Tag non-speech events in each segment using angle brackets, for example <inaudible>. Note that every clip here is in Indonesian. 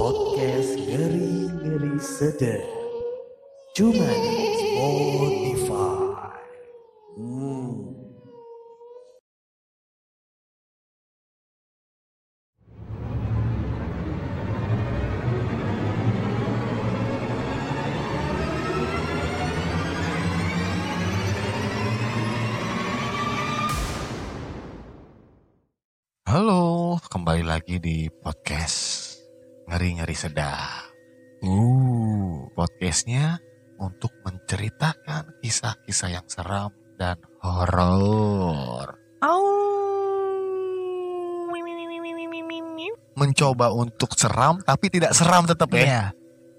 Podcast ngeri-ngeri sedap. Cuma di Spotify. Hmm. Halo, kembali lagi di podcast Ngeri-Ngeri Sedap. Uh, podcastnya untuk menceritakan kisah-kisah yang seram dan horor. Mencoba untuk seram tapi tidak seram tetap ya. Iya,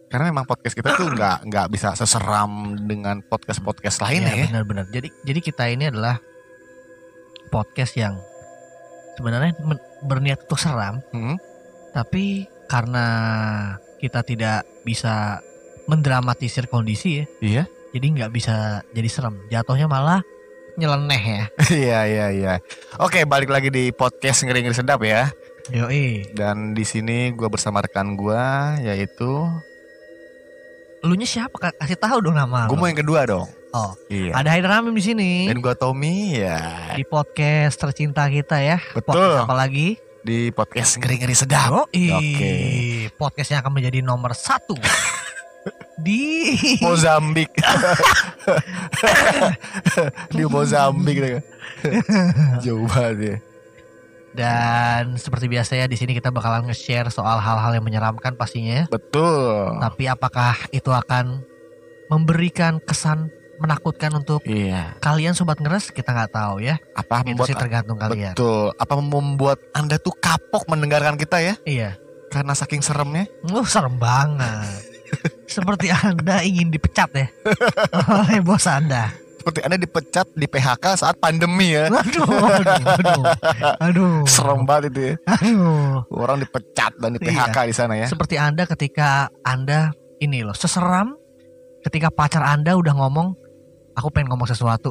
Karena memang podcast kita tuh nggak nggak bisa seseram dengan podcast-podcast lainnya iya ya. benar-benar. Jadi jadi kita ini adalah podcast yang sebenarnya berniat untuk seram, Hmm, tapi karena kita tidak bisa mendramatisir kondisi ya, Iya. jadi nggak bisa jadi serem. Jatuhnya malah nyeleneh ya. <laughs> Iya iya iya. Oke, balik lagi di podcast Ngeri-Ngeri Sedap ya. Yoi. Dan di sini gue bersama rekan gue yaitu Elunya siapa? Ka- Kasih tahu dong nama gue lu. mau yang kedua dong. Oh, Iya. ada Haidar Hamim di sini. Dan gue Tommy ya Di podcast tercinta kita ya. Betul. Podcast apa lagi? Di podcast ngeri ngeri sedap. Yoi. Oke. Podcast yang akan menjadi nomor satu <laughs> di Mozambik. <laughs> di Mozambik. Jauh banget ya. Dan seperti biasa ya di sini kita bakalan nge-share soal hal-hal yang menyeramkan pastinya. ya. Betul. Tapi apakah itu akan memberikan kesan menakutkan untuk Iya. kalian sobat ngeres kita nggak tahu ya. Apa Itu membuat sih tergantung kalian. Betul. Apa membuat anda tuh kapok mendengarkan kita ya? Iya. Karena saking seremnya. Oh serem banget. <laughs> Seperti anda ingin dipecat ya oleh bos anda. Seperti anda dipecat di PHK saat pandemi ya. Aduh, aduh, aduh, aduh. Serem banget itu ya. Aduh. Orang dipecat dan di Iya. PHK di sana ya. Seperti anda ketika anda ini loh seseram ketika pacar anda udah ngomong aku pengen ngomong sesuatu.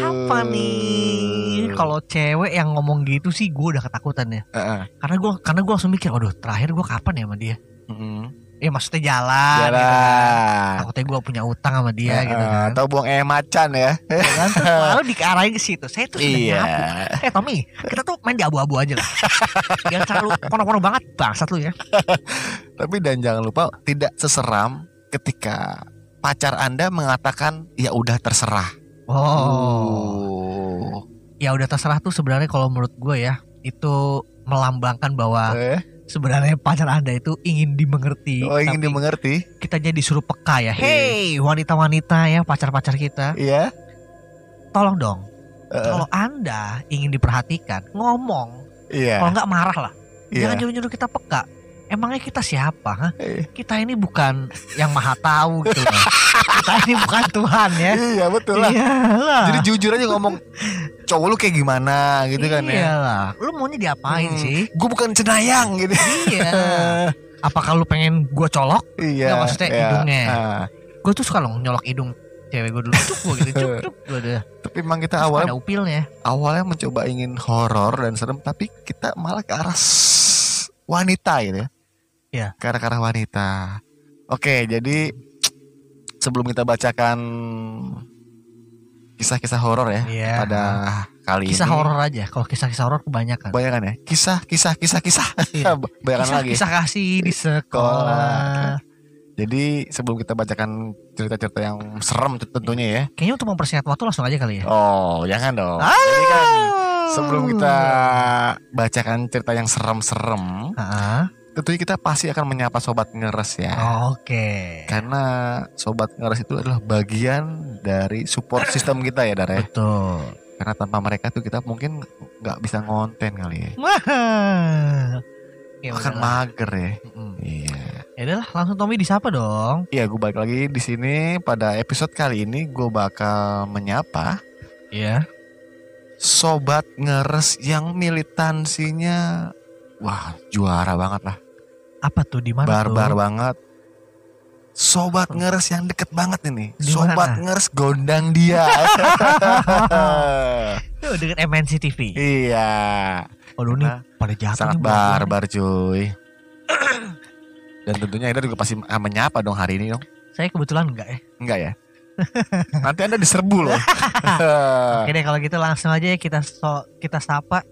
Apa nih? Kalau cewek yang ngomong gitu sih gue udah ketakutan ya. Heeh. Karena gue karena gue langsung mikir, waduh terakhir gue kapan ya sama dia? Mm-mm. Ya maksudnya jalan. gitu kan. Jalan. Takutnya gue punya utang sama dia gitu Heeh, kan. Atau buang air macan ya. Ya kan? Terus <laughs> Lalu diarahin ke situ. Saya tuh Iya. nyapu. Eh Tommy, kita tuh main di abu-abu aja lah. <laughs> Jangan terlalu kono-kono banget bangsat lu ya. <laughs> Tapi dan jangan lupa tidak seseram ketika pacar Anda mengatakan ya udah terserah. Oh. Ya udah terserah tuh sebenarnya kalau menurut gue ya itu melambangkan bahwa Eh, sebenarnya pacar anda itu ingin dimengerti. oh ingin dimengerti? kita jadi disuruh peka ya. Iya. Hey wanita-wanita ya pacar-pacar kita, Iya. tolong dong. Eh, Kalau anda ingin diperhatikan, ngomong. Iya. Kalau nggak marah lah. Iya. Jangan nyuruh-nyuruh kita peka. Emangnya kita siapa? Eh, Kita ini bukan yang maha tahu gitu loh. kita ini bukan Tuhan ya. Iya betul lah. Iyalah. Jadi jujur aja ngomong cowok lu kayak gimana gitu kan ya. Iyalah. Lu maunya diapain Hmm, sih? Gue bukan cenayang gitu. Iya. <laughs> Apakah lu pengen gua colok? Iya. Nggak, maksudnya iya. hidungnya. Ah, Gue tuh suka loh nyolok hidung cewek gue dulu. Cuk gue gitu, cuk cuk. Gue udah. tapi emang kita Terus awalnya ada upilnya. awalnya mencoba ingin horor dan serem tapi kita malah ke arah wanita gitu ya. Iya. Ke arah, arah wanita. Oke, jadi sebelum kita bacakan kisah-kisah horor ya Iya. pada kali Kisah ini. horor aja. Kalau kisah-kisah horor kebanyakan. Kebanyakan ya. Kisah, kisah, kisah, kisah. Iya. <laughs> Banyakan Kisah, lagi. kisah kasih di sekolah. Jadi sebelum kita bacakan cerita-cerita yang serem tentunya ya. Kayaknya untuk mempersingkat waktu langsung aja kali ya. Oh, jangan dong. Ah. Jadi kan sebelum kita bacakan cerita yang serem-serem, Ah, tentunya kita pasti akan menyapa sobat ngeres ya. Oke. Karena sobat ngeres itu adalah bagian dari support sistem kita ya, Dara. ya. Betul. Karena tanpa mereka tuh kita mungkin nggak bisa ngonten kali ya. Wah. Ya Akan mager ya. Mm-mm. Iya. Ya udahlah, langsung Tommy disapa dong. Iya, gue balik lagi di sini pada episode kali ini gue bakal menyapa Iya. sobat ngeres yang militansinya wah juara banget lah. Apa tuh di mana barbar tuh? banget. Sobat ngeres yang deket banget ini. Di Sobat ngeres gondang dia. <laughs> Tuh dengan MNC TV. iya. Waduh nih Karena pada jatuh sangat nih nih. barbar cuy. <clears throat> Dan tentunya Anda juga pasti menyapa dong hari ini dong. Saya kebetulan enggak ya. Enggak ya? <laughs> Nanti Anda diserbu loh. <laughs> Oke deh kalau gitu langsung aja ya kita so, kita sapa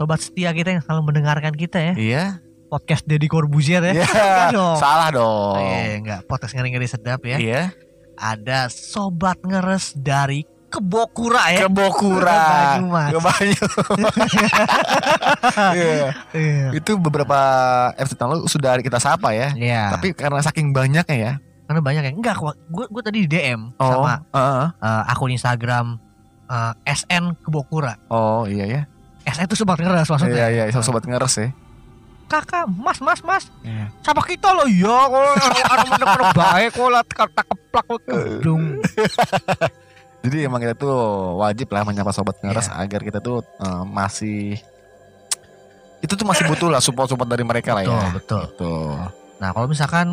sobat setia kita yang selalu mendengarkan kita ya. Iya. Podcast Deddy Corbuzier ya. Iya. Dong. Salah Oh, dong. iya, enggak. Podcast ngeri-ngeri sedap ya. Iya. Ada sobat ngeres dari Kebokura ya. Ke Bokura. Banyumas. Ke Banyu. <laughs> Iya. Iya. Itu beberapa episode lalu sudah kita sapa ya. Iya. Tapi karena saking banyaknya ya. karena banyak ya. Enggak, gue gue tadi di DM Oh. sama heeh. eh, akun Instagram eh, SN Kebokura. Oh iya ya. SN itu sobat ngeres maksudnya. Iya iya sobat ngeres ya. Kakak, Mas, Mas, Mas. Iya. Sama kita loh ya. Kalau ada bener-bener baik kok lah kata keplak kok kedung. <laughs> Jadi emang kita tuh wajib lah menyapa sobat ngeres Iya. agar kita tuh eh, masih itu tuh masih butuh lah support-support dari mereka lah Betul, ya. betul. Betul. Nah, kalau misalkan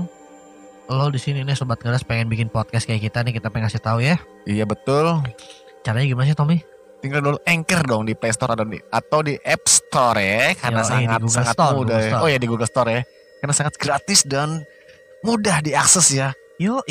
lo di sini nih sobat ngeres pengen bikin podcast kayak kita nih kita pengen kasih tahu ya. Iya betul. Caranya gimana sih Tommy? Tinggal dulu Anchor dong di Play Store atau di atau di App Store ya karena di sangat Google sangat Store, mudah. Ya. Store. Oh ya di Google Store ya. Karena sangat gratis dan mudah diakses ya. Yo,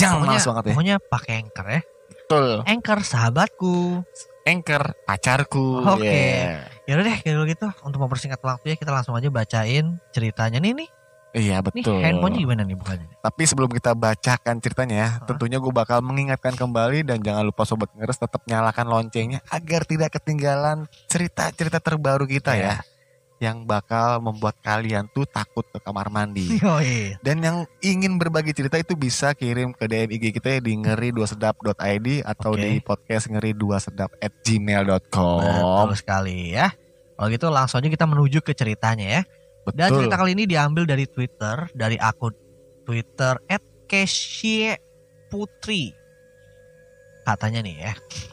Jangan males banget ya. Pokoknya pakai Anchor ya. Betul. Anchor sahabatku. Anchor pacarku. Oke. Yeah. Ya udah deh kalau gitu untuk mempersingkat waktu ya kita langsung aja bacain ceritanya nih nih. Iya Nih betul. handphonenya gimana nih bukannya? Tapi sebelum kita bacakan ceritanya ya, Hah? tentunya gue bakal mengingatkan kembali dan jangan lupa sobat ngeres tetap nyalakan loncengnya agar tidak ketinggalan cerita-cerita terbaru kita Iya. ya, yang bakal membuat kalian tuh takut ke kamar mandi. <laughs> Yoi. Dan yang ingin berbagi cerita itu bisa kirim ke DM IG kita ya di ngeri dua sedap.id atau Oke. di podcast ngeri dua sedap at gmail.com. Betul sekali ya. Kalau gitu langsung aja kita menuju ke ceritanya ya. Dan Betul. cerita kali ini diambil dari Twitter dari akun Twitter @putri. Katanya nih ya,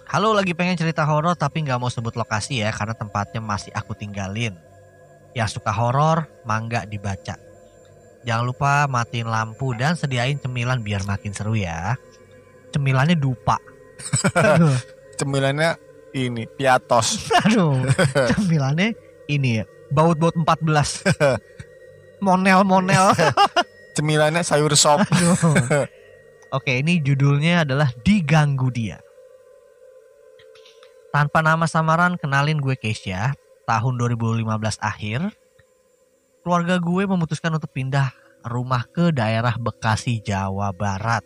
halo lagi pengen cerita horor tapi nggak mau sebut lokasi ya karena tempatnya masih aku tinggalin. Yang suka horor, mangga dibaca. Jangan lupa matiin lampu dan sediain cemilan biar makin seru ya. Cemilannya dupa. <laughs> Cemilannya ini piatos. Aduh, <laughs> cemilannya ini ya, baut-baut 14. <laughs> Monel-monel. <laughs> Cemilannya sayur sop. Oke, ini judulnya adalah Diganggu Dia. Tanpa nama samaran, kenalin gue Keisha. Tahun 2015 akhir, keluarga gue memutuskan untuk pindah rumah ke daerah Bekasi, Jawa Barat.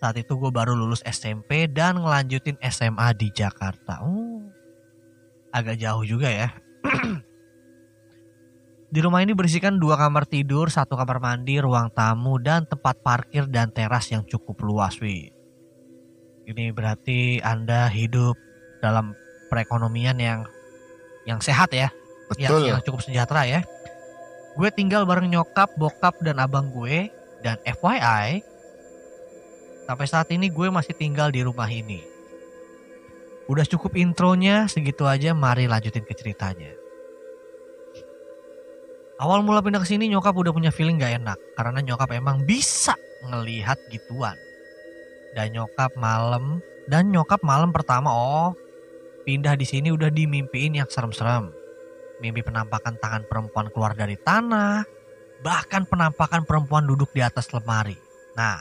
Saat itu gue baru lulus SMP dan ngelanjutin SMA di Jakarta. Oh, agak jauh juga ya. <clears throat> Di rumah ini berisikan dua kamar tidur, satu kamar mandi, ruang tamu, dan tempat parkir dan teras yang cukup luas, wi. Ini berarti Anda hidup dalam perekonomian yang yang sehat ya, yang, Betul. yang cukup sejahtera ya. Gue tinggal bareng nyokap, bokap, dan abang gue, dan FYI, sampai saat ini gue masih tinggal di rumah ini. Udah cukup intronya, segitu aja, mari lanjutin ke ceritanya. Awal mula pindah ke sini nyokap udah punya feeling gak enak karena nyokap emang bisa ngelihat gituan. Dan nyokap malam dan nyokap malam pertama oh pindah di sini udah dimimpiin yang serem-serem. Mimpi penampakan tangan perempuan keluar dari tanah, bahkan penampakan perempuan duduk di atas lemari. Nah,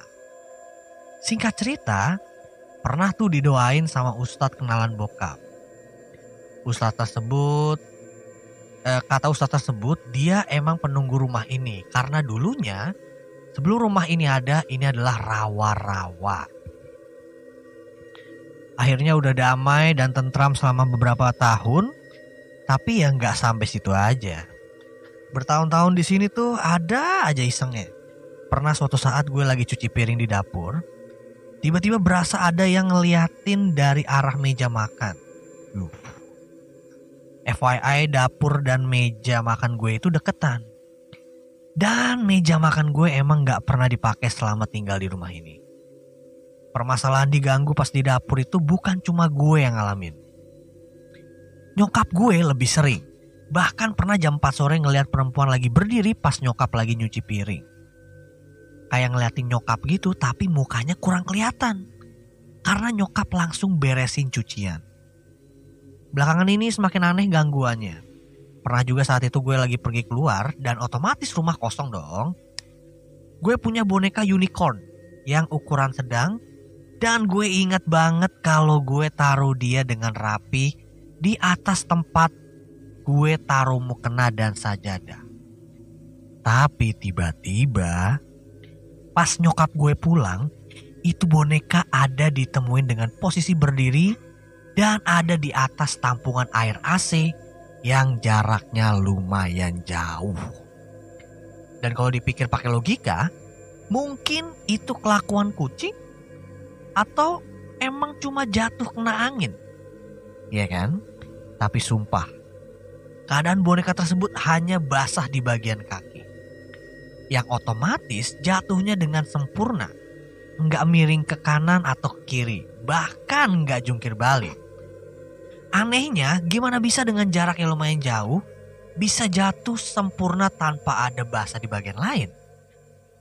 singkat cerita, pernah tuh didoain sama ustadz kenalan bokap. Ustadz tersebut eh, kata ustadz tersebut dia emang penunggu rumah ini karena dulunya sebelum rumah ini ada ini adalah rawa-rawa. Akhirnya udah damai dan tentram selama beberapa tahun, tapi ya nggak sampai situ aja. Bertahun-tahun di sini tuh ada aja isengnya. Pernah suatu saat gue lagi cuci piring di dapur, tiba-tiba berasa ada yang ngeliatin dari arah meja makan. Yuh. FYI dapur dan meja makan gue itu deketan. Dan meja makan gue emang gak pernah dipakai selama tinggal di rumah ini. Permasalahan diganggu pas di dapur itu bukan cuma gue yang ngalamin. Nyokap gue lebih sering. Bahkan pernah jam 4 sore ngeliat perempuan lagi berdiri pas nyokap lagi nyuci piring. Kayak ngeliatin nyokap gitu tapi mukanya kurang kelihatan. Karena nyokap langsung beresin cucian. Belakangan ini semakin aneh gangguannya. Pernah juga saat itu gue lagi pergi keluar dan otomatis rumah kosong dong. Gue punya boneka unicorn yang ukuran sedang dan gue ingat banget kalau gue taruh dia dengan rapi di atas tempat gue taruh mukena dan sajadah. Tapi tiba-tiba pas nyokap gue pulang, itu boneka ada ditemuin dengan posisi berdiri dan ada di atas tampungan air AC yang jaraknya lumayan jauh. Dan kalau dipikir pakai logika, mungkin itu kelakuan kucing atau emang cuma jatuh kena angin. Iya kan? Tapi sumpah, keadaan boneka tersebut hanya basah di bagian kaki. Yang otomatis jatuhnya dengan sempurna. Nggak miring ke kanan atau ke kiri. Bahkan nggak jungkir balik. Anehnya, gimana bisa dengan jarak yang lumayan jauh, bisa jatuh sempurna tanpa ada basah di bagian lain?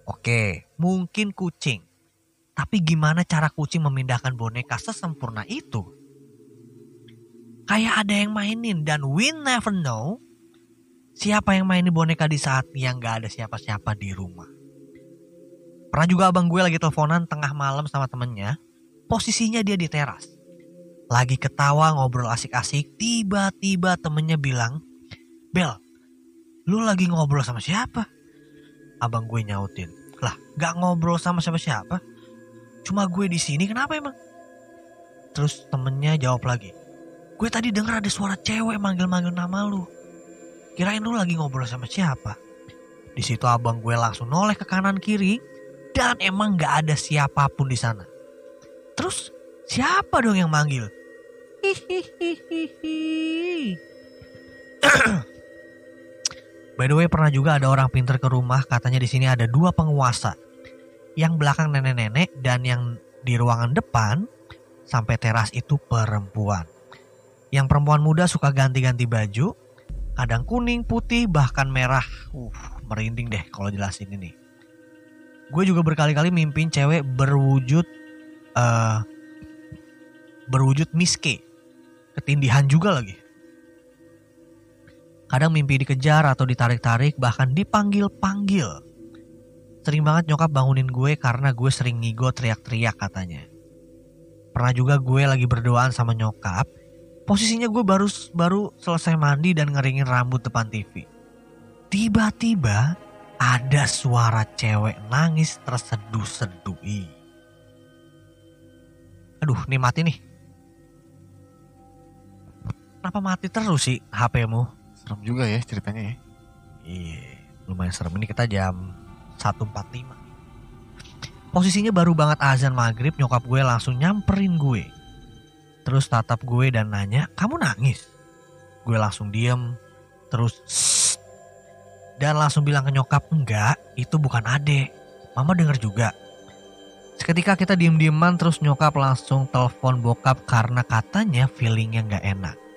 Oke, mungkin kucing. Tapi gimana cara kucing memindahkan boneka sesempurna itu? Kayak ada yang mainin dan we never know siapa yang mainin boneka di saat yang gak ada siapa-siapa di rumah. Pernah juga abang gue lagi teleponan tengah malam sama temennya. Posisinya dia di teras. Lagi ketawa ngobrol asik-asik. Tiba-tiba temennya bilang, Bel, lu lagi ngobrol sama siapa? Abang gue nyautin, lah gak ngobrol sama siapa-siapa. Cuma gue di sini kenapa emang? Terus temennya jawab lagi, gue tadi denger ada suara cewek manggil-manggil nama lu. Kirain lu lagi ngobrol sama siapa? Di situ abang gue langsung noleh ke kanan kiri dan emang gak ada siapa pun di sana. Terus siapa dong yang manggil? By the way pernah juga ada orang pinter ke rumah katanya di sini ada dua penguasa. Yang belakang nenek-nenek dan yang di ruangan depan sampai teras itu perempuan. Yang perempuan muda suka ganti-ganti baju, kadang kuning, putih, bahkan merah. Uh, merinding deh kalau jelasin ini. Gue juga berkali-kali mimpin cewek berwujud eh berwujud miske. Ketindihan juga lagi. Kadang mimpi dikejar atau ditarik-tarik bahkan dipanggil-panggil. Sering banget nyokap bangunin gue karena gue sering ngigo teriak-teriak katanya. Pernah juga gue lagi berdoaan sama nyokap. Posisinya gue baru baru selesai mandi dan ngeringin rambut depan TV. Tiba-tiba ada suara cewek nangis terseduh-seduh. Ih. Aduh, nih mati nih. Kenapa mati terus sih HP-mu? Serem juga ya ceritanya ya. Iya, lumayan serem. Ini kita jam 1.45. Posisinya baru banget azan maghrib, nyokap gue langsung nyamperin gue. Terus tatap gue dan nanya, kamu nangis? Gue langsung diem, terus dan langsung bilang ke nyokap, enggak, itu bukan ade. Mama denger juga. Seketika kita diem-dieman terus nyokap langsung telepon bokap karena katanya feelingnya nggak enak.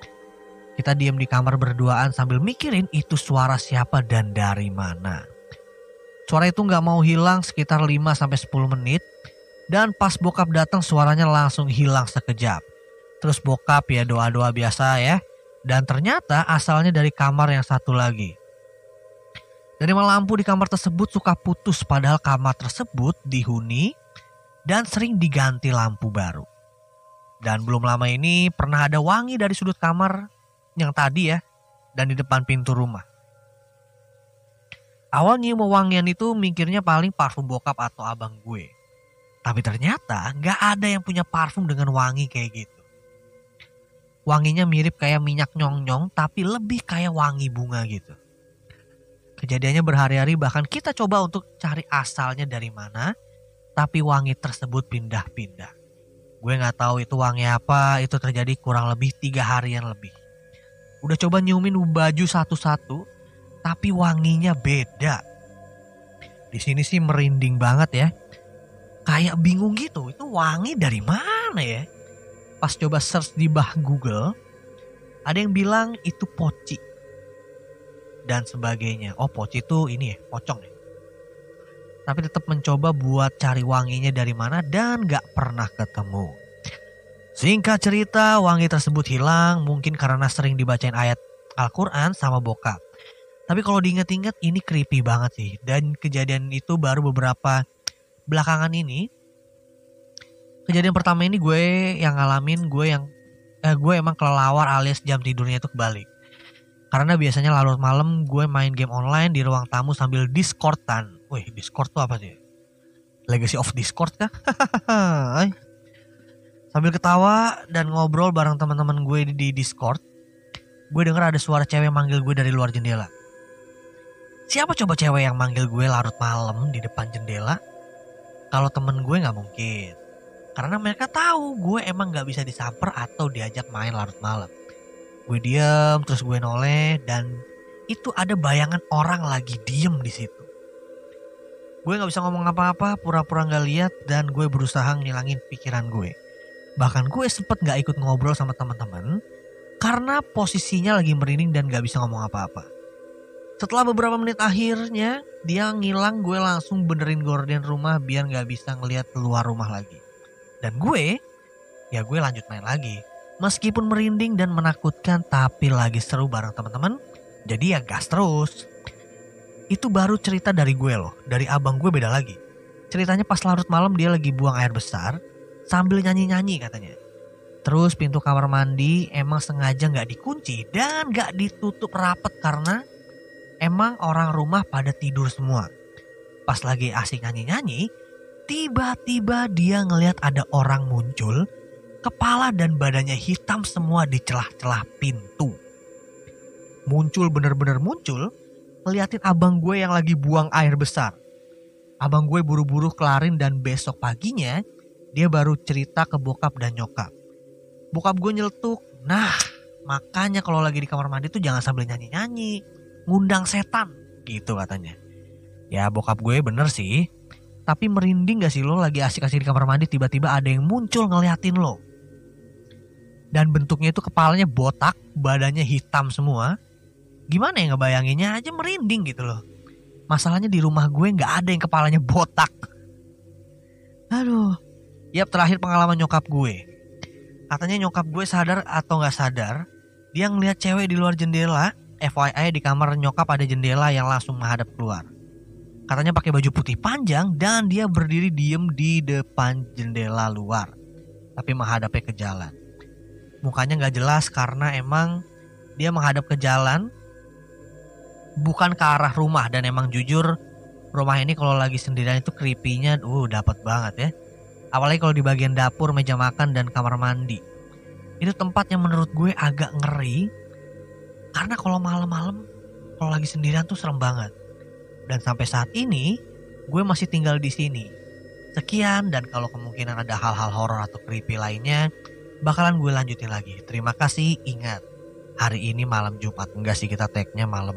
Kita diem di kamar berduaan sambil mikirin itu suara siapa dan dari mana. Suara itu nggak mau hilang sekitar 5 sampai 10 menit dan pas bokap datang suaranya langsung hilang sekejap. Terus bokap ya doa-doa biasa ya. Dan ternyata asalnya dari kamar yang satu lagi. Dari lampu di kamar tersebut suka putus padahal kamar tersebut dihuni dan sering diganti lampu baru. Dan belum lama ini pernah ada wangi dari sudut kamar yang tadi ya dan di depan pintu rumah. Awalnya mau wangian itu mikirnya paling parfum bokap atau abang gue. Tapi ternyata nggak ada yang punya parfum dengan wangi kayak gitu. Wanginya mirip kayak minyak nyong-nyong tapi lebih kayak wangi bunga gitu. Kejadiannya berhari-hari bahkan kita coba untuk cari asalnya dari mana. Tapi wangi tersebut pindah-pindah. Gue nggak tahu itu wangi apa, itu terjadi kurang lebih tiga harian lebih. Udah coba nyiumin baju satu-satu, tapi wanginya beda. Di sini sih merinding banget ya. Kayak bingung gitu, itu wangi dari mana ya? Pas coba search di bah Google, ada yang bilang itu poci dan sebagainya. Oh poci itu ini ya, pocong ya. Tapi tetap mencoba buat cari wanginya dari mana dan gak pernah ketemu. Singkat cerita, wangi tersebut hilang mungkin karena sering dibacain ayat Al-Quran sama bokap. Tapi kalau diinget-inget ini creepy banget sih. Dan kejadian itu baru beberapa belakangan ini. Kejadian pertama ini gue yang ngalamin, gue yang eh, gue emang kelelawar alias jam tidurnya itu kebalik. Karena biasanya larut malam gue main game online di ruang tamu sambil discordan. Wih, discord tuh apa sih? Legacy of Discord kah? <laughs> Sambil ketawa dan ngobrol bareng teman-teman gue di, di Discord, gue denger ada suara cewek manggil gue dari luar jendela. Siapa coba cewek yang manggil gue larut malam di depan jendela? Kalau temen gue nggak mungkin. Karena mereka tahu gue emang nggak bisa disamper atau diajak main larut malam. Gue diem terus gue noleh dan itu ada bayangan orang lagi diem di situ. Gue nggak bisa ngomong apa-apa, pura-pura nggak lihat dan gue berusaha ngilangin pikiran gue. Bahkan gue sempet nggak ikut ngobrol sama teman-teman karena posisinya lagi merinding dan nggak bisa ngomong apa-apa. Setelah beberapa menit akhirnya dia ngilang gue langsung benerin gorden rumah biar nggak bisa ngelihat keluar rumah lagi. Dan gue, ya gue lanjut main lagi. Meskipun merinding dan menakutkan tapi lagi seru bareng teman-teman. Jadi ya gas terus. Itu baru cerita dari gue loh. Dari abang gue beda lagi. Ceritanya pas larut malam dia lagi buang air besar sambil nyanyi-nyanyi katanya. Terus pintu kamar mandi emang sengaja nggak dikunci dan nggak ditutup rapet karena emang orang rumah pada tidur semua. Pas lagi asik nyanyi-nyanyi, tiba-tiba dia ngelihat ada orang muncul, kepala dan badannya hitam semua di celah-celah pintu. Muncul bener-bener muncul, ngeliatin abang gue yang lagi buang air besar. Abang gue buru-buru kelarin dan besok paginya dia baru cerita ke bokap dan nyokap. Bokap gue nyeletuk, nah makanya kalau lagi di kamar mandi tuh jangan sambil nyanyi-nyanyi, ngundang setan gitu katanya. Ya bokap gue bener sih, tapi merinding gak sih lo lagi asik-asik di kamar mandi tiba-tiba ada yang muncul ngeliatin lo. Dan bentuknya itu kepalanya botak, badannya hitam semua. Gimana ya ngebayanginnya aja merinding gitu loh. Masalahnya di rumah gue gak ada yang kepalanya botak. Aduh, Yap terakhir pengalaman nyokap gue. Katanya nyokap gue sadar atau nggak sadar, dia ngeliat cewek di luar jendela. FYI di kamar nyokap ada jendela yang langsung menghadap keluar. Katanya pakai baju putih panjang dan dia berdiri diem di depan jendela luar. Tapi menghadapnya ke jalan. Mukanya nggak jelas karena emang dia menghadap ke jalan bukan ke arah rumah dan emang jujur rumah ini kalau lagi sendirian itu creepy-nya uh dapat banget ya. Apalagi kalau di bagian dapur, meja makan, dan kamar mandi. Itu tempat yang menurut gue agak ngeri. Karena kalau malam-malam, kalau lagi sendirian tuh serem banget. Dan sampai saat ini, gue masih tinggal di sini. Sekian, dan kalau kemungkinan ada hal-hal horor atau creepy lainnya, bakalan gue lanjutin lagi. Terima kasih, ingat. Hari ini malam Jumat, enggak sih kita tag-nya malam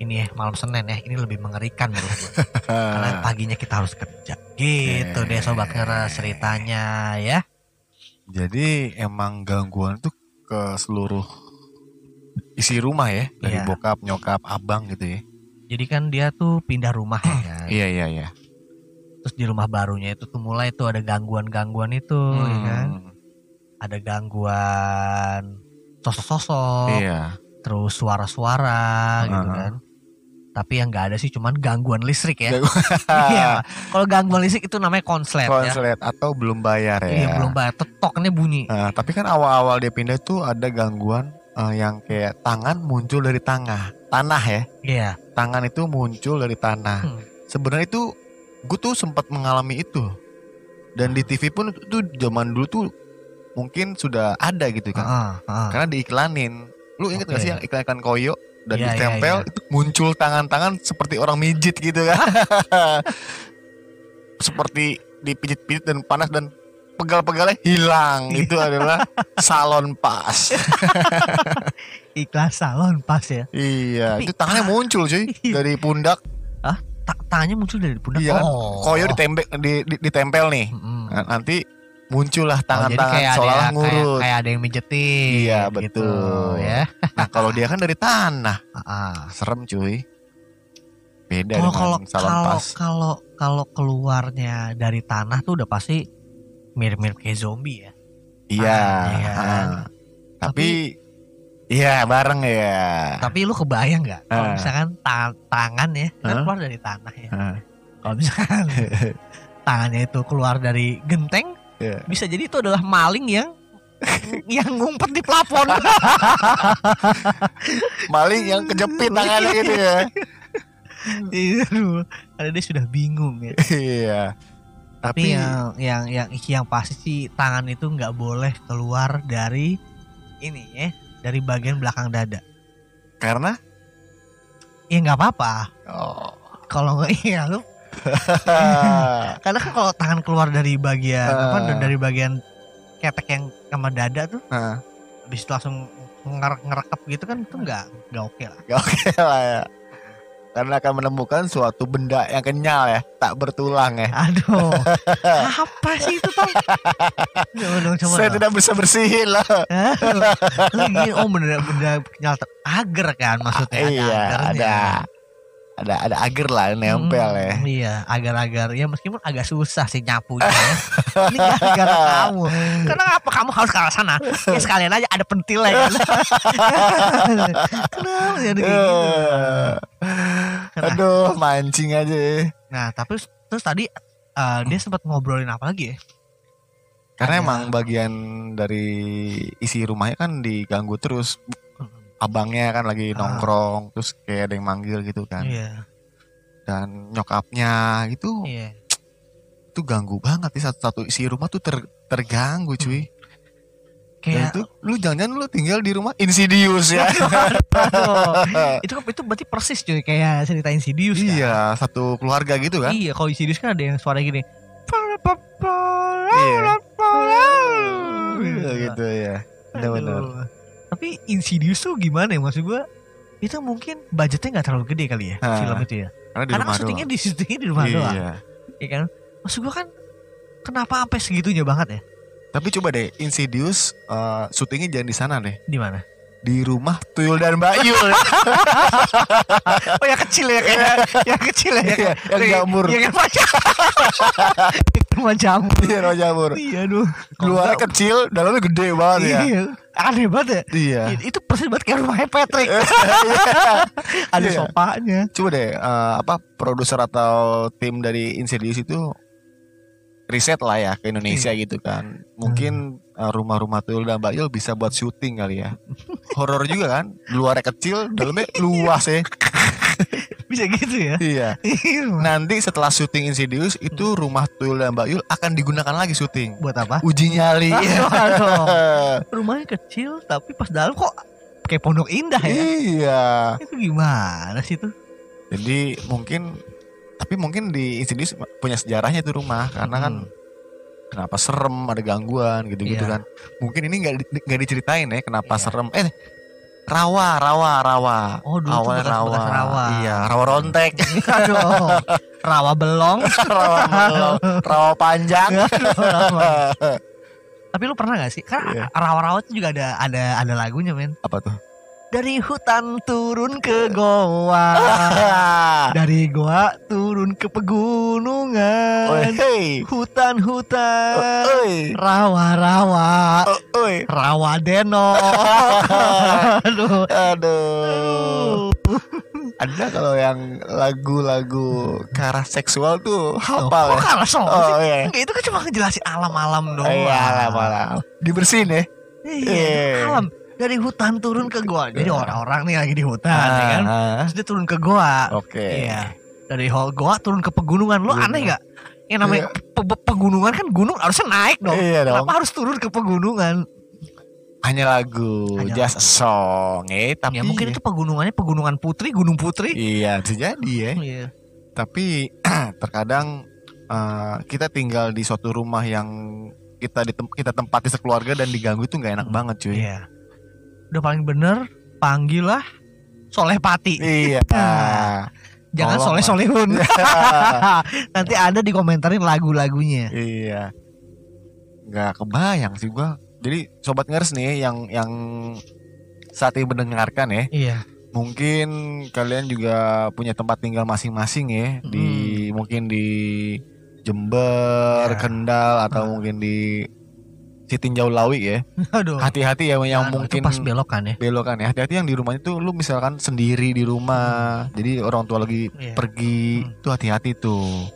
ini ya malam Senin ya ini lebih mengerikan menurut gue <laughs> karena paginya kita harus kerja gitu deh sobat ngeres ceritanya ya Jadi emang gangguan tuh ke seluruh isi rumah ya dari Iya. bokap, nyokap, abang gitu ya. jadi kan dia tuh pindah rumah ya kan? Iya iya iya. terus di rumah barunya itu tuh mulai tuh ada gangguan-gangguan itu ya kan Hmm, ada gangguan sosok-sosok Iya. terus suara-suara gitu Uh-huh. kan tapi yang nggak ada sih cuman gangguan listrik ya <laughs> iya kalau gangguan listrik itu namanya konslet, ya Konslet atau belum bayar ya. iya belum bayar tetoknya bunyi Nah, tapi kan awal-awal dia pindah tuh ada gangguan eh, yang kayak tangan muncul dari tanah, tanah ya. iya Tangan itu muncul dari tanah. Hmm. Sebenarnya itu gue tuh sempat mengalami itu. Dan di TV pun itu zaman dulu tuh mungkin sudah ada gitu kan. Heeh, heeh. Karena diiklanin. Lu inget gak Oke. sih yang iklan ikan koyo dan Iya, iya, ditempel iya. itu muncul tangan-tangan seperti orang mijit gitu kan. <laughs> seperti dipijit-pijit dan panas dan pegal-pegalnya hilang. itu adalah salon pas. <laughs> iklan salon pas ya iya, Tapi- itu tangannya muncul cuy <laughs> dari pundak. Ta tangannya muncul dari pundak Iya kan? oh Koyo ditembek di, di- ditempel nih. Mm-mm. Nah, nanti muncullah Oh, tangan-tangan kayak ada seolah kayak, ngurut. kayak ada yang mijetin Iya, gitu, betul. ya <laughs> Nah, kalau dia kan dari tanah. Ah. Serem cuy. Beda kalau dengan kalau kalau kalau kalau keluarnya dari tanah tuh udah pasti mirip-mirip kayak zombie ya Iya. Ah, kan? ah. Tapi iya bareng ya. Tapi lu kebayang nggak kalau Ah. misalkan ta- tangan ya kan Hah? keluar dari tanah ya. Ah, Kalau misalkan <laughs> tangannya itu keluar dari genteng, Iya. bisa jadi itu adalah maling yang yang ngumpet di plafon. <laughs> Maling yang kejepit tangannya gitu ya. Iya, aduh. Karena dia sudah bingung ya. Iya. Tapi yang yang yang yang pasti sih tangan itu nggak boleh keluar dari ini ya, dari bagian belakang dada. karena Ya nggak apa-apa. oh. Kalau nggak <laughs> iya lu <laughs> karena kan kalau tangan keluar dari bagian apa Ah. dari bagian ketek yang sama dada tuh Ah. habis itu langsung nger ngerekep gitu kan itu nggak nggak oke lah. Gak oke <laughs> lah ya. Karena akan menemukan suatu benda yang kenyal ya, tak bertulang ya. Aduh, <laughs> apa sih itu Tom? Coba dong, coba Saya dong. tidak bisa bersihin lah. Lagi, oh benda benda kenyal agar kan maksudnya ada iya, agarnya. ada ada ada agar lah nempel ya. Hmm, Iya, agar-agar ya meskipun agak susah sih nyapunya. ya. Ini gara-gara <laughs> kamu. Karena apa kamu harus ke arah sana? Ya sekalian aja ada pentilnya kan. <laughs> Kenapa jadi kayak gitu? Aduh, mancing aja. ya. Nah, tapi terus tadi eh, dia sempat ngobrolin apa lagi ya? Karena Ada- emang bagian dari isi rumahnya kan diganggu terus. Abangnya kan lagi Ah. nongkrong, terus kayak ada yang manggil gitu kan. Iya, Dan nyokapnya itu iya. itu ganggu banget nih satu-satu isi rumah tuh ter- terganggu cuy. Dan Kayak itu lu jangan-jangan lu tinggal di rumah Insidious ya. <laughs> Itu itu berarti persis cuy kayak cerita Insidious kan? iya, satu keluarga gitu kan. Iya, kalau Insidious kan ada yang suara gini. Iya. Iya, gitu ya. Benar-benar. Tapi Insidious tuh gimana ya maksud gua? Itu mungkin budgetnya nggak terlalu gede kali ya Ah, film itu ya. Karena di Karena syutingnya doang. di syutingnya di rumah doang, Iya. ya kan? Maksud gua kan kenapa sampai segitunya banget ya? Tapi coba deh Insidious eh, syutingnya jangan di sana deh. Di mana? Di rumah Tuyul dan Bayu. <laughs> Oh yang kecil ya kayak yang kecil ya. Iya, yang Kayak- jamur. Yang yang <laughs> macam. Rumah jamur. Iya, rumah jamur. Iya aduh. Luarnya kecil, dalamnya gede banget ya. Iya. Aneh banget ya. Iya. It- Itu persis banget kayak rumahnya Patrick. <laughs> Ada Iya. sopanya. Coba deh eh, apa produser atau tim dari Insidious itu riset lah ya ke Indonesia Iya. gitu kan. Mungkin eh, rumah-rumah Tuyul dan Bayul bisa buat syuting kali ya. Horor juga kan. Luarnya kecil, dalamnya luas ya. <laughs> Bisa gitu ya. Iya. Iya. Nanti setelah syuting Insidious itu rumah Tuyul dan Bayul akan digunakan lagi syuting. Buat apa? Uji nyali. Aduh, aduh. <laughs> Rumahnya kecil tapi pas dalam kok kayak pondok indah ya. iya. Itu gimana sih tuh? Jadi mungkin tapi mungkin di Insidious punya sejarahnya itu rumah karena kan Hmm. kenapa serem ada gangguan gitu-gitu Iya. kan. Mungkin ini nggak nggak diceritain ya kenapa Iya. serem. Eh rawa rawa rawa. Oh, dulu tuh Awalnya bekas-bekas rawa. Iya, rawa rontek, Aduh. <laughs> Rawa belong. <laughs> rawa belong, rawa panjang. Rawa. <laughs> Tapi lu pernah gak sih? Kan Iya. rawa-rawa itu juga ada ada ada lagunya men. Apa tuh? Dari hutan turun ke goa. <laughs> Dari goa turun ke pegunungan. Hutan-hutan. Rawa-rawa. Rawa deno. <laughs> Aduh. Aduh. Ada kalau yang lagu-lagu ke arah seksual tuh hafal ya. kalah soal Oh sih? iya. Enggak, itu kan cuma ngejelasin alam-alam doang. Iya, alam, alam. Dibersihin ya. Iya, Iya. alam. Dari hutan turun ke goa. Jadi orang-orang nih lagi di hutan, ya kan? Ah, Terus dia turun ke goa. Oke. Iya. Dari ho- goa turun ke pegunungan. Lo Iya. aneh gak? Yang namanya pe- pe- pegunungan kan gunung harusnya naik dong. Iya dong. Kenapa harus turun ke pegunungan? Hanya lagu, Hanya just a song, eh tapi ya mungkin itu pegunungannya pegunungan putri, gunung putri. iya bisa jadi ya. Iya. Tapi <clears throat> terkadang eh, kita tinggal di suatu rumah yang kita ditem- kita tempati sekeluarga dan diganggu itu nggak enak Hmm. banget cuy. Iya. Udah paling bener panggil lah Soleh Pati. Iya. <laughs> Jangan tolong Soleh. Solehun. <laughs> Nanti ada di komentarin lagu-lagunya. iya. Nggak kebayang sih gua. Jadi sobat ngers nih yang yang saat ini mendengarkan ya, Iya. mungkin kalian juga punya tempat tinggal masing-masing ya di mungkin di Jember, Ya. Kendal atau Ah. mungkin di si tinjau lawi ya. <laughs> Aduh. Hati-hati ya yang Nah, mungkin pas belokan ya. belokan ya. Hati-hati yang di rumahnya tuh lu misalkan sendiri di rumah. Jadi orang tua lagi Iya. pergi Hmm. tuh hati-hati tuh.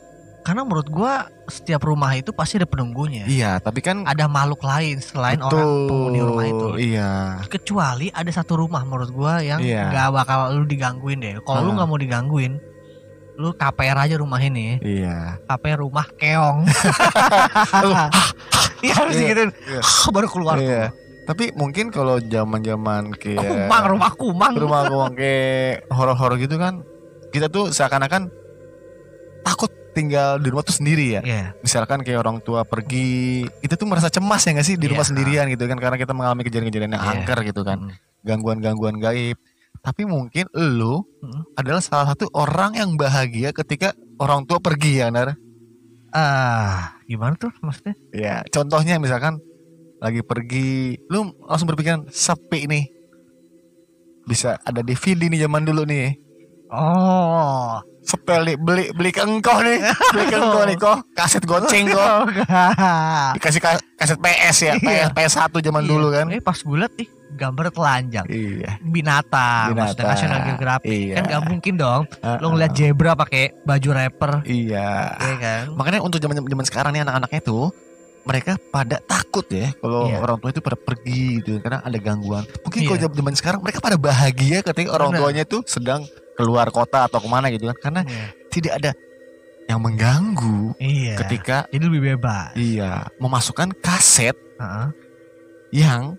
Karena menurut gua setiap rumah itu pasti ada penunggunya. Iya, tapi kan Ada makhluk lain selain betul, orang penghuni rumah itu. Iya. Kecuali ada satu rumah menurut gua yang Iya. nggak bakal lu digangguin deh. Kalau lu Ah. nggak mau digangguin, lu KPR aja rumah ini. Iya. KPR rumah keong. <laughs> Iya harus Iya, digituin. iya. Baru keluar. Iya. Tapi mungkin kalau zaman-zaman kayak Kumang, rumah kumang. rumah rumah kayak horor-horor gitu kan, kita tuh seakan-akan takut tinggal di rumah tuh sendiri ya. Iya. Misalkan kayak orang tua pergi, kita tuh merasa cemas ya nggak sih di rumah Iya. sendirian gitu kan karena kita mengalami kejadian-kejadian yang Iya. angker gitu kan, Mm. gangguan-gangguan gaib. Tapi mungkin lu Mm. adalah salah satu orang yang bahagia ketika orang tua pergi ya, Nar. Ah, gimana tuh maksudnya? Ya, contohnya misalkan lagi pergi, lu langsung berpikiran sepi nih. Bisa ada DVD nih zaman dulu nih. Oh. Sepel nih, beli beli ke engkau nih. Beli ke engkau nih kok. Kaset goceng kok. <laughs> Oh. Dikasih ka- kaset PS ya, Iya. PS, PS1 zaman Iya. dulu kan. Eh pas gue liat ih gambar telanjang. Iya. Binatang, maksudnya Binatang. National Geographic. Iya. Kan gak mungkin dong Uh-uh. lo ngeliat zebra pakai baju rapper, Iya. ya kan? Makanya untuk zaman zaman sekarang nih anak-anaknya tuh mereka pada takut ya kalau Iya. orang tua itu pada pergi gitu karena ada gangguan. Mungkin kalau Iya. zaman zaman sekarang mereka pada bahagia ketika orang Benar. tuanya tuh sedang keluar kota atau ke mana gitu kan karena Iya. tidak ada yang mengganggu Iya. ketika Jadi lebih bebas. iya memasukkan kaset Heeh. yang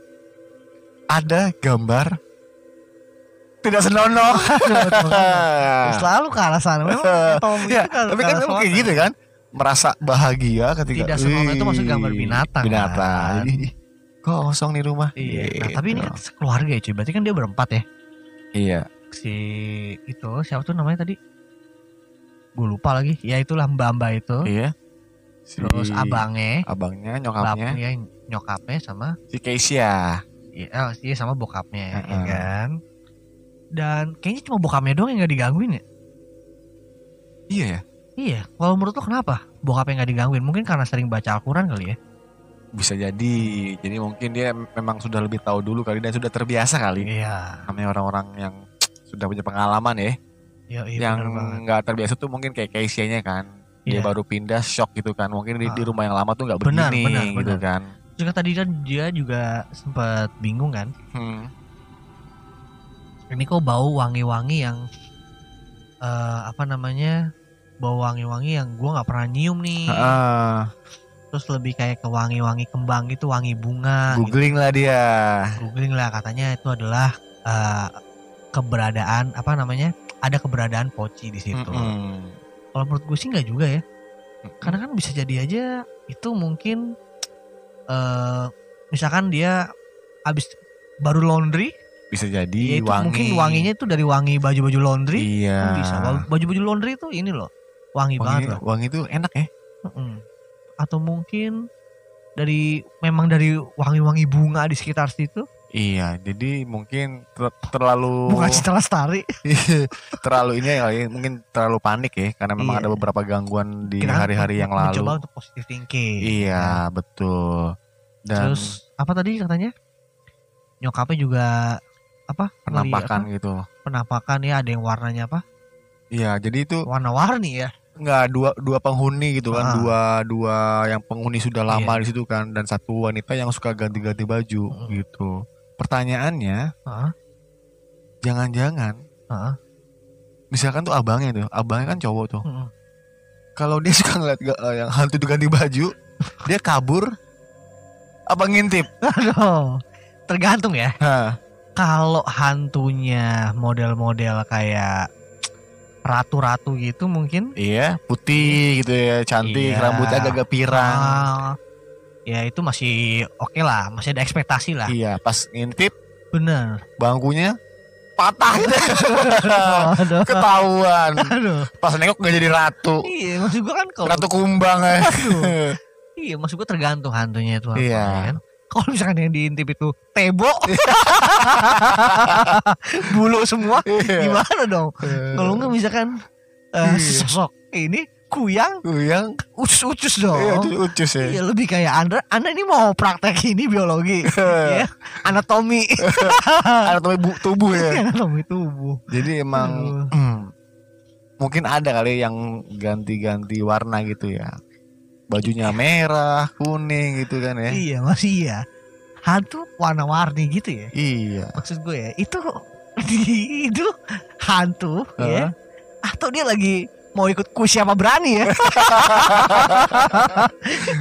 ada gambar tidak senonoh. <laughs> Selalu ke arah sana. Memang <laughs> ya, tapi kan memang kayak gitu kan merasa bahagia ketika Tidak senonoh itu "Wih, maksud gambar binatang, binatang kan? Jadi, kosong nih rumah Iya. Nah, Gitu. tapi ini kan sekeluarga ya cuy. Berarti kan dia berempat ya. iya Si itu siapa tuh namanya tadi? Gue lupa lagi. Ya itulah Mbak Mbak itu. iya Si Terus abangnya, abangnya nyokapnya bapaknya, nyokapnya sama si Keisha Iya, iya sama bokapnya, ya Heeh. kan. Dan kayaknya cuma bokapnya doang yang nggak digangguin ya. iya ya Iya, kalau menurut lo kenapa bokapnya nggak digangguin? Mungkin karena sering baca Al-Quran kali ya. bisa jadi jadi mungkin dia memang sudah lebih tahu dulu kali dan sudah terbiasa kali Iya. namanya orang-orang yang sudah punya pengalaman ya Iya, iya yang nggak terbiasa tuh mungkin kayak Keisha-nya kan dia Iya. baru pindah shock gitu kan mungkin di, di Ah. rumah yang lama tuh nggak Benar, begini benar, gitu benar. kan Juga tadi kan dia juga sempat bingung kan. hmm. Ini kok bau wangi-wangi yang eh apa namanya? Bau wangi-wangi yang gua nggak pernah nyium nih. Ah, Terus lebih kayak ke wangi-wangi kembang gitu, wangi bunga. gitu. googling lah dia googling lah katanya itu adalah eh, keberadaan apa namanya ada keberadaan poci di situ. Mm-mm. Kalau menurut gue sih nggak juga ya, karena kan bisa jadi aja itu mungkin eh misalkan dia habis baru laundry, bisa jadi ya itu wangi mungkin wanginya itu dari wangi baju-baju laundry, iya kan bisa. Baju-baju laundry itu ini loh, wangi, wangi, banget loh. wangi itu enak ya Mm-mm. Atau mungkin dari memang dari wangi-wangi bunga di sekitar situ, iya jadi mungkin ter- terlalu bunga citra lestari. <laughs> terlalu ini ya mungkin terlalu panik ya karena memang Iya. ada beberapa gangguan di kan hari-hari yang lalu mencoba untuk positive thinking. iya betul dan Terus apa tadi katanya? Nyokapnya juga apa? penampakan ngeliat gitu apa? Penampakan ya ada yang warnanya apa? iya jadi itu Warna-warni ya. nggak dua dua penghuni gitu kan Ah. dua dua yang penghuni sudah lama Iya. di situ kan dan satu wanita yang suka ganti-ganti baju Mm. gitu pertanyaannya Heeh. jangan-jangan Heeh. misalkan tuh abangnya tuh abangnya kan cowok tuh Heeh. kalau dia <laughs> suka ngeliat eh, yang hantu itu ganti baju dia kabur apa ngintip Aduh. Tergantung ya. Kalau hantunya model-model kayak ratu-ratu gitu mungkin iya putih gitu ya cantik Iya. rambutnya agak-agak pirang ah, ya itu masih oke lah, masih ada ekspektasi lah. iya pas ngintip Bener. bangkunya patah <laughs> ketahuan Aduh. pas nengok nggak jadi ratu Iya, maksud gua kan kalau ratu kumbang ya Aduh. <laughs> Iya, maksud gua tergantung hantunya itu apa Iya. kan. Kalau misalkan yang diintip itu tebo, <laughs> bulu semua, Iya. gimana dong? Kalau nggak misalkan eh, Iya. sosok ini kuyang Kuyang. ucus-ucus dong. Iya, ucus, ucus ya. Iya lebih kayak Anda Anda ini mau praktek ini biologi <laughs> ya anatomi <laughs> Anatomi bu- tubuh ya. anatomi tubuh Jadi emang hmm, mungkin ada kali yang ganti-ganti warna gitu ya. Bajunya merah, kuning gitu kan ya. iya masih iya hantu warna-warni gitu ya Iya. maksud gue ya itu <laughs> itu hantu ya atau dia lagi mau ikut ku siapa berani ya <laughs>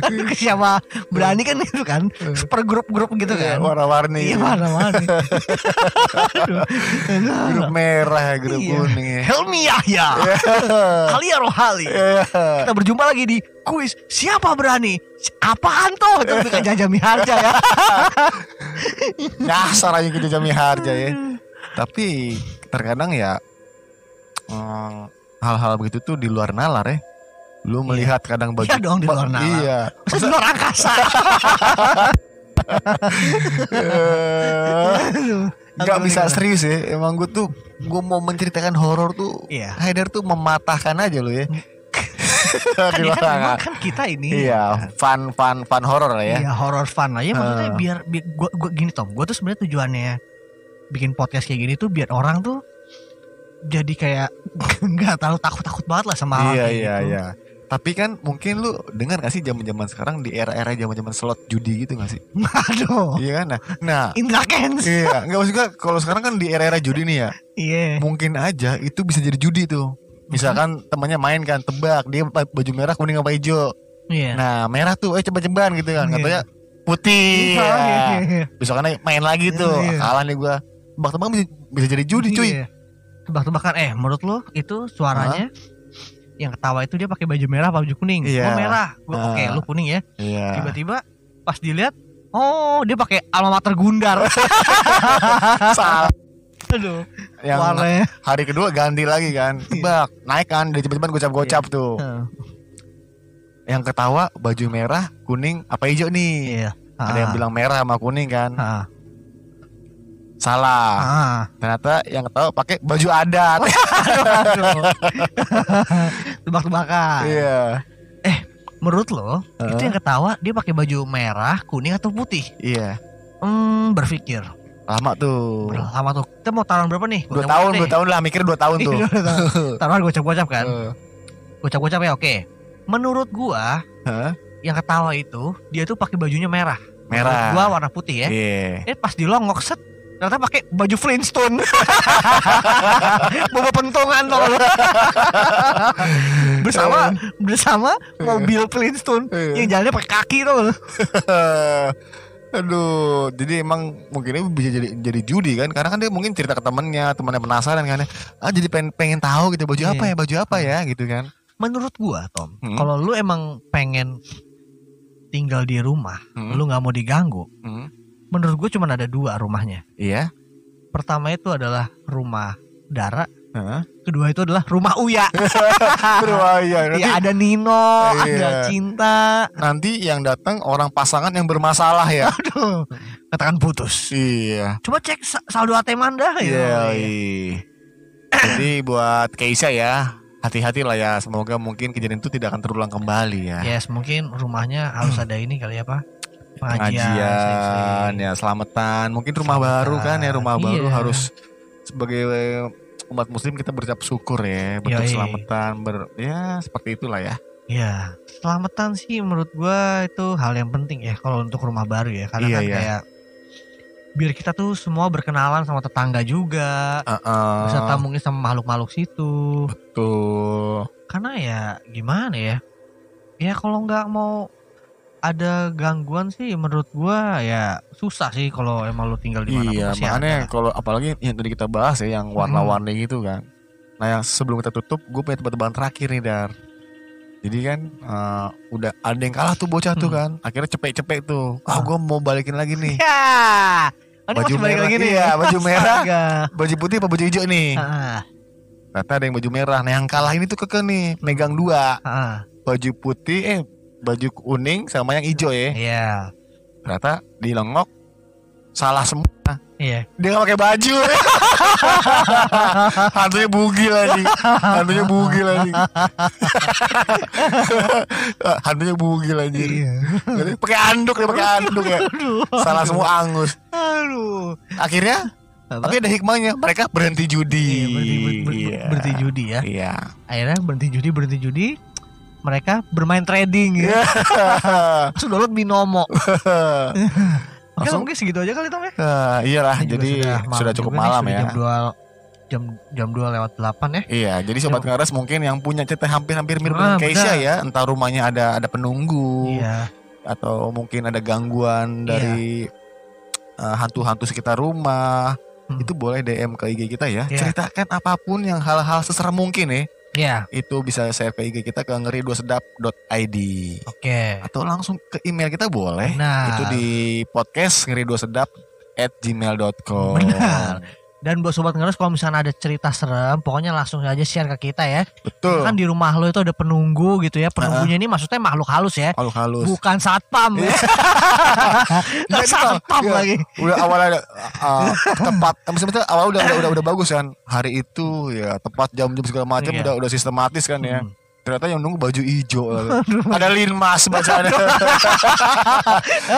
ku siapa berani kan itu kan per grup-grup gitu Iya, kan warna-warni. iya warna-warni. <laughs> Grup merah, grup Iya. kuning ya. Helmi Yahya Halia Rohali Iya. kita berjumpa lagi di kuis siapa berani apaan tuh itu bukan <laughs> jajami harja ya Nyasar aja gitu jami harja ya. Tapi terkadang ya hmm, hal-hal begitu tuh di luar nalar ya. Lu melihat kadang baju Iya dong, di luar nalar. Iya. Terus di luar angkasa <laughs> Aduh. Gak Apa bisa serius ya. Emang gue tuh gue mau menceritakan horor tuh. Iya. Haidar tuh mematahkan aja lo ya. <laughs> kan, di ya kan, kan kita ini Iya, fun fun fun horor lah ya. Iya horror fun lah ya maksudnya Eh. biar, biar gua gini Tom, gua tuh sebenarnya tujuannya bikin podcast kayak gini tuh biar orang tuh jadi kayak <laughs> nggak terlalu takut-takut banget lah sama hal Iya iya gitu. iya. Tapi kan mungkin lu dengar gak sih zaman-zaman sekarang di era-era zaman-zaman slot judi gitu gak sih? <laughs> Aduh, Iya kan? Nah, nah Indra Kens. iya, <laughs> nggak maksud gue kalau sekarang kan di era-era judi nih ya, Iya. mungkin aja itu bisa jadi judi tuh. Misalkan temannya main kan tebak dia baju merah kuning apa hijau. Iya. Nah merah tuh, eh coba-cobaan gitu kan. Iya. Katanya putih. Iya, iya, Ya. iya. Besokannya main lagi tuh. Iya. Kalah nih gua. Tebak-tebakan bisa, bisa jadi judi cuy. Iya. Tebak-tebakan eh menurut lu itu suaranya yang ketawa itu dia pakai baju merah apa baju kuning? Iya. Oh merah. Gua, Oke, Ah. lu kuning ya. Iya. Tiba-tiba pas dilihat Oh, dia pakai alma mater Gundar. <laughs> Salah. Aduh, Yang warnanya. hari kedua ganti lagi kan. Tebak, naik kan, dia cepet-cepet gocap-gocap tuh. Heeh. Yang ketawa baju merah, kuning, apa hijau nih? Iya. Ada yang bilang merah sama kuning kan. Ah. Salah. Ah. Ternyata yang ketawa pakai baju adat. <laughs> Tebak-tebakan. Iya. Menurut lo, Heeh. itu yang ketawa dia pakai baju merah, kuning atau putih? Iya. Hmm, berpikir. Lama tuh. Lama tuh? Kita mau taruhan berapa nih? Dua tahun, dua tahun lah, mikir dua tahun tuh. <laughs> Taruhan gocap-gocap kan? Eh, Gocap-gocap ya, oke. Menurut gua, Hah? yang ketawa itu dia tuh pakai bajunya merah. Merah. Gua warna putih ya. Iya. Eh pas dilongok set ternyata pakai baju Flintstone. Bawa pentungan tuh. bersama bersama mobil Flintstone Iya. yang jalannya pakai kaki tuh. <laughs> Aduh, jadi emang mungkinnya bisa jadi jadi judi kan? Karena kan dia mungkin cerita ke temennya, temannya penasaran kan? ya. Ah jadi pengen pengen tahu gitu baju Iya. apa ya, baju apa ya gitu kan? Menurut gua Tom, Hmm. kalau lu emang pengen tinggal di rumah, Hmm. lu nggak mau diganggu. Hmm. Menurut gua cuma ada dua rumahnya. Iya. Pertama itu adalah rumah Dara, Heeh. kedua itu adalah rumah Uya. <laughs> Aduh, ah, iya. Nanti, ya ada Nino, Iya. ada Cinta. nanti yang datang orang pasangan yang bermasalah ya. Aduh, katakan putus. iya. Coba cek sa- saldo ATM Anda Iya. ya. iya. Jadi buat Keisha ya, hati-hati lah ya. Semoga mungkin kejadian itu tidak akan terulang kembali ya. Yes, mungkin rumahnya harus ada ini kali ya, Pak. Pengajian. pengajian sering-sering. ya selamatan mungkin rumah Selamatan. baru kan ya rumah baru Iya. harus sebagai umat muslim kita berucap syukur ya Yoi. selamatan ber ya seperti itulah ya Iya, selamatan sih menurut gua itu hal yang penting ya kalau untuk rumah baru ya. Karena Iya, kan iya. kayak biar kita tuh semua berkenalan sama tetangga juga, Heeh. beserta mungkin sama makhluk-makhluk situ. tuh Karena ya gimana ya? Ya kalau nggak mau ada gangguan sih menurut gua ya susah sih kalau emang lu tinggal di mana iya makanya kalau apalagi yang tadi kita bahas ya yang warna-warni gitu kan nah yang sebelum kita tutup gue punya tebak-tebakan terakhir nih dar jadi kan eh, udah ada yang kalah tuh bocah tuh Hmm. kan akhirnya cepet-cepet tuh ah Ah. gue mau balikin lagi nih Ya, ini Baju masih balik merah, lagi nih. iya, baju <laughs> merah. Baju putih apa baju hijau nih Ah, Ternyata ada yang baju merah. Nah yang kalah ini tuh keke nih, megang dua. ah, Baju putih, eh baju kuning sama yang hijau ya. Iya. Ternyata dilengok salah semua. Iya. Dia gak pakai baju. <laughs> Hantunya bugil lagi. Hantunya bugil lagi. <laughs> Hantunya bugil lagi. Iya. Pakai anduk ya, pakai anduk ya. Salah semua angus. Aduh. Akhirnya Apa? tapi ada hikmahnya. Mereka berhenti judi. Iya, berhenti, ber- ber- Iya. berhenti judi ya. Iya. Akhirnya berhenti judi, berhenti judi. Mereka bermain trading Iya. ya. Langsung download binomo. <laughs> Langsung- mungkin segitu aja kali Tom ya. Nah, iyalah, jadi malam sudah, cukup nih, malam sudah ya. Jam 2 jam jam 2 lewat 8 ya. Iya, jadi sobat Coba. ngeres mungkin yang punya cerita hampir-hampir mirip Ah, dengan Keisha ya, entah rumahnya ada ada penunggu Iya. atau mungkin ada gangguan dari uh, hantu-hantu sekitar rumah, Hmm. itu boleh DM ke IG kita ya. Iya. Ceritakan apa pun yang hal-hal seserem mungkin ya. Iya. Itu bisa share ke IG kita ke ngeri2sedap.id Oke. atau langsung ke email kita boleh. Nah, Itu di podcast ngeri2sedap at gmail.com Benar. Dan buat sobat ngeres kalau misalnya ada cerita serem, pokoknya langsung aja share ke kita ya. Betul. Kan di rumah lo itu ada penunggu gitu ya. Penunggunya ini maksudnya makhluk halus ya. Halus halus. Bukan satpam ya. Iya, <laughs> itu satpam iya. lagi. udah awalnya uh, <laughs> tepat maksudnya awal udah, udah udah udah bagus kan hari itu ya tepat jam-jam segala macam Iya. udah udah sistematis kan ya Hmm. ternyata yang nunggu baju hijau <laughs> ada linmas bacaan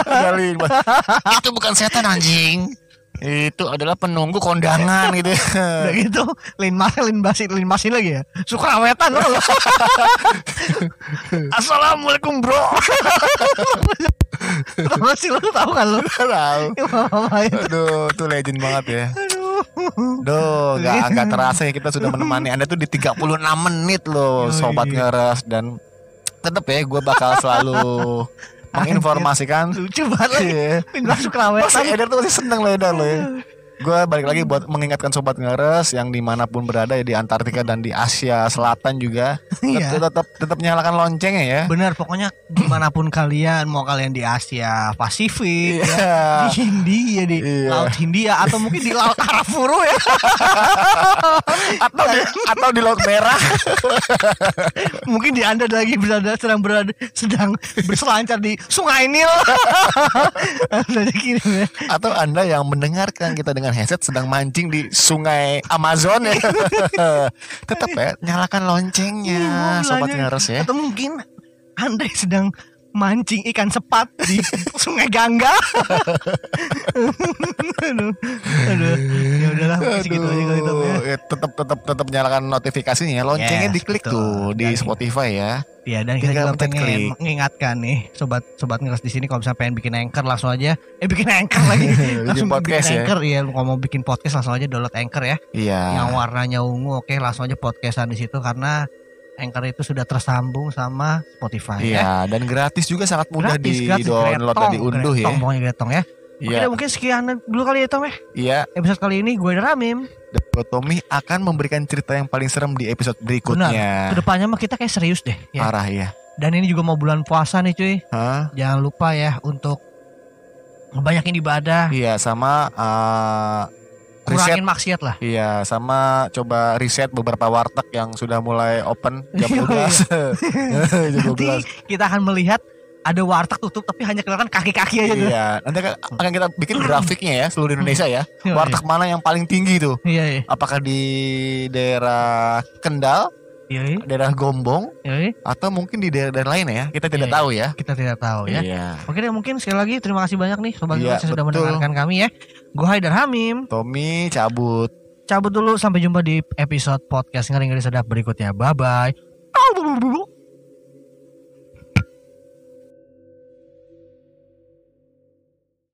ada linmas itu bukan setan anjing itu adalah penunggu kondangan gitu <laughs> Udah gitu, lin mas, lin basin, lin masin lagi ya. Sukrawetan lo. <laughs> Assalamualaikum bro. <laughs> Tahu sih lo tahu kan lo? tahu aduh tuh legend banget ya Aduh. Duh, gak, gak terasa ya kita sudah menemani Anda tuh di 36 menit loh, Yoi. sobat ngeres dan tetap ya gue bakal selalu menginformasikan. Lucu banget. Lin masuk Masih krawetan. Eder tuh masih seneng loh Eder loh ya. Gue balik lagi buat mengingatkan sobat ngeres yang di mana pun berada ya di Antartika dan di Asia Selatan juga <laughs> Iya. tetap tetap tetap nyalakan loncengnya ya. Benar, pokoknya di mana pun kalian, mau kalian di Asia Pasifik, ya, Iya. di Hindia, di Iya. Laut Hindia, atau mungkin di Laut Arafuru ya. <laughs> atau di, atau di Laut Merah. <laughs> mungkin di anda lagi berada sedang berada sedang berselancar di Sungai Nil. Ya. atau Anda yang mendengarkan kita dengan headset sedang mancing di sungai Amazon ya. <laughs> Tetap ya nyalakan loncengnya Iya, sobat ngeres ya. Atau mungkin anda sedang mancing ikan sepat di <laughs> Sungai Gangga. aduh, aduh. Ya udahlah, segitu aja kali Tom, ya. ya, tetap tetap tetap nyalakan notifikasinya ya. Loncengnya Yes, diklik betul. tuh di Dan- Spotify ya. Ya dan kita Tinggal juga pencet pengen mengingatkan nih sobat sobat ngeres di sini kalau misalnya pengen bikin anchor langsung aja eh bikin anchor <laughs> lagi langsung podcast bikin ya. anchor ya kalau mau bikin podcast langsung aja download anchor ya Iya. yang warnanya ungu oke langsung aja podcastan di situ karena anchor itu sudah tersambung sama Spotify ya. Iya, dan gratis juga sangat mudah Gratis, di gratis, download dan gretong, diunduh ya. gretong, pokoknya gretong ya. Oke Iya, deh, mungkin sekian dulu kali ya Tom ya. iya. Episode kali ini gue Ramim. Tommy akan memberikan cerita yang paling serem di episode berikutnya. Ke depannya mah kita kayak serius deh ya. Parah ya. Dan ini juga mau bulan puasa nih cuy. Hah? Jangan lupa ya untuk ngebanyakin ibadah, Iya, sama uh, riset kurangin maksiat lah. Iya, sama coba riset beberapa warteg yang sudah mulai open jam 12. <laughs> <laughs> jam Nanti 12. kita akan melihat ada warteg tutup tapi hanya kelihatan kaki-kaki aja tuh. Iya, nanti akan akan kita bikin grafiknya ya seluruh Indonesia ya. Warteg mana yang paling tinggi tuh? Iya, iya. Apakah di daerah Kendal, Iya, iya. daerah Gombong, Iya, iya. atau mungkin di daerah-daerah lain ya? Kita tidak Iya, tahu ya. Kita tidak tahu ya. Iya. Oke deh mungkin sekali lagi terima kasih banyak nih sobat Iya, yang sudah mendengarkan kami ya. Gue Haidar Hamim. Tommy cabut. Cabut dulu sampai jumpa di episode podcast ngeri-ngeri sedap berikutnya. Bye bye.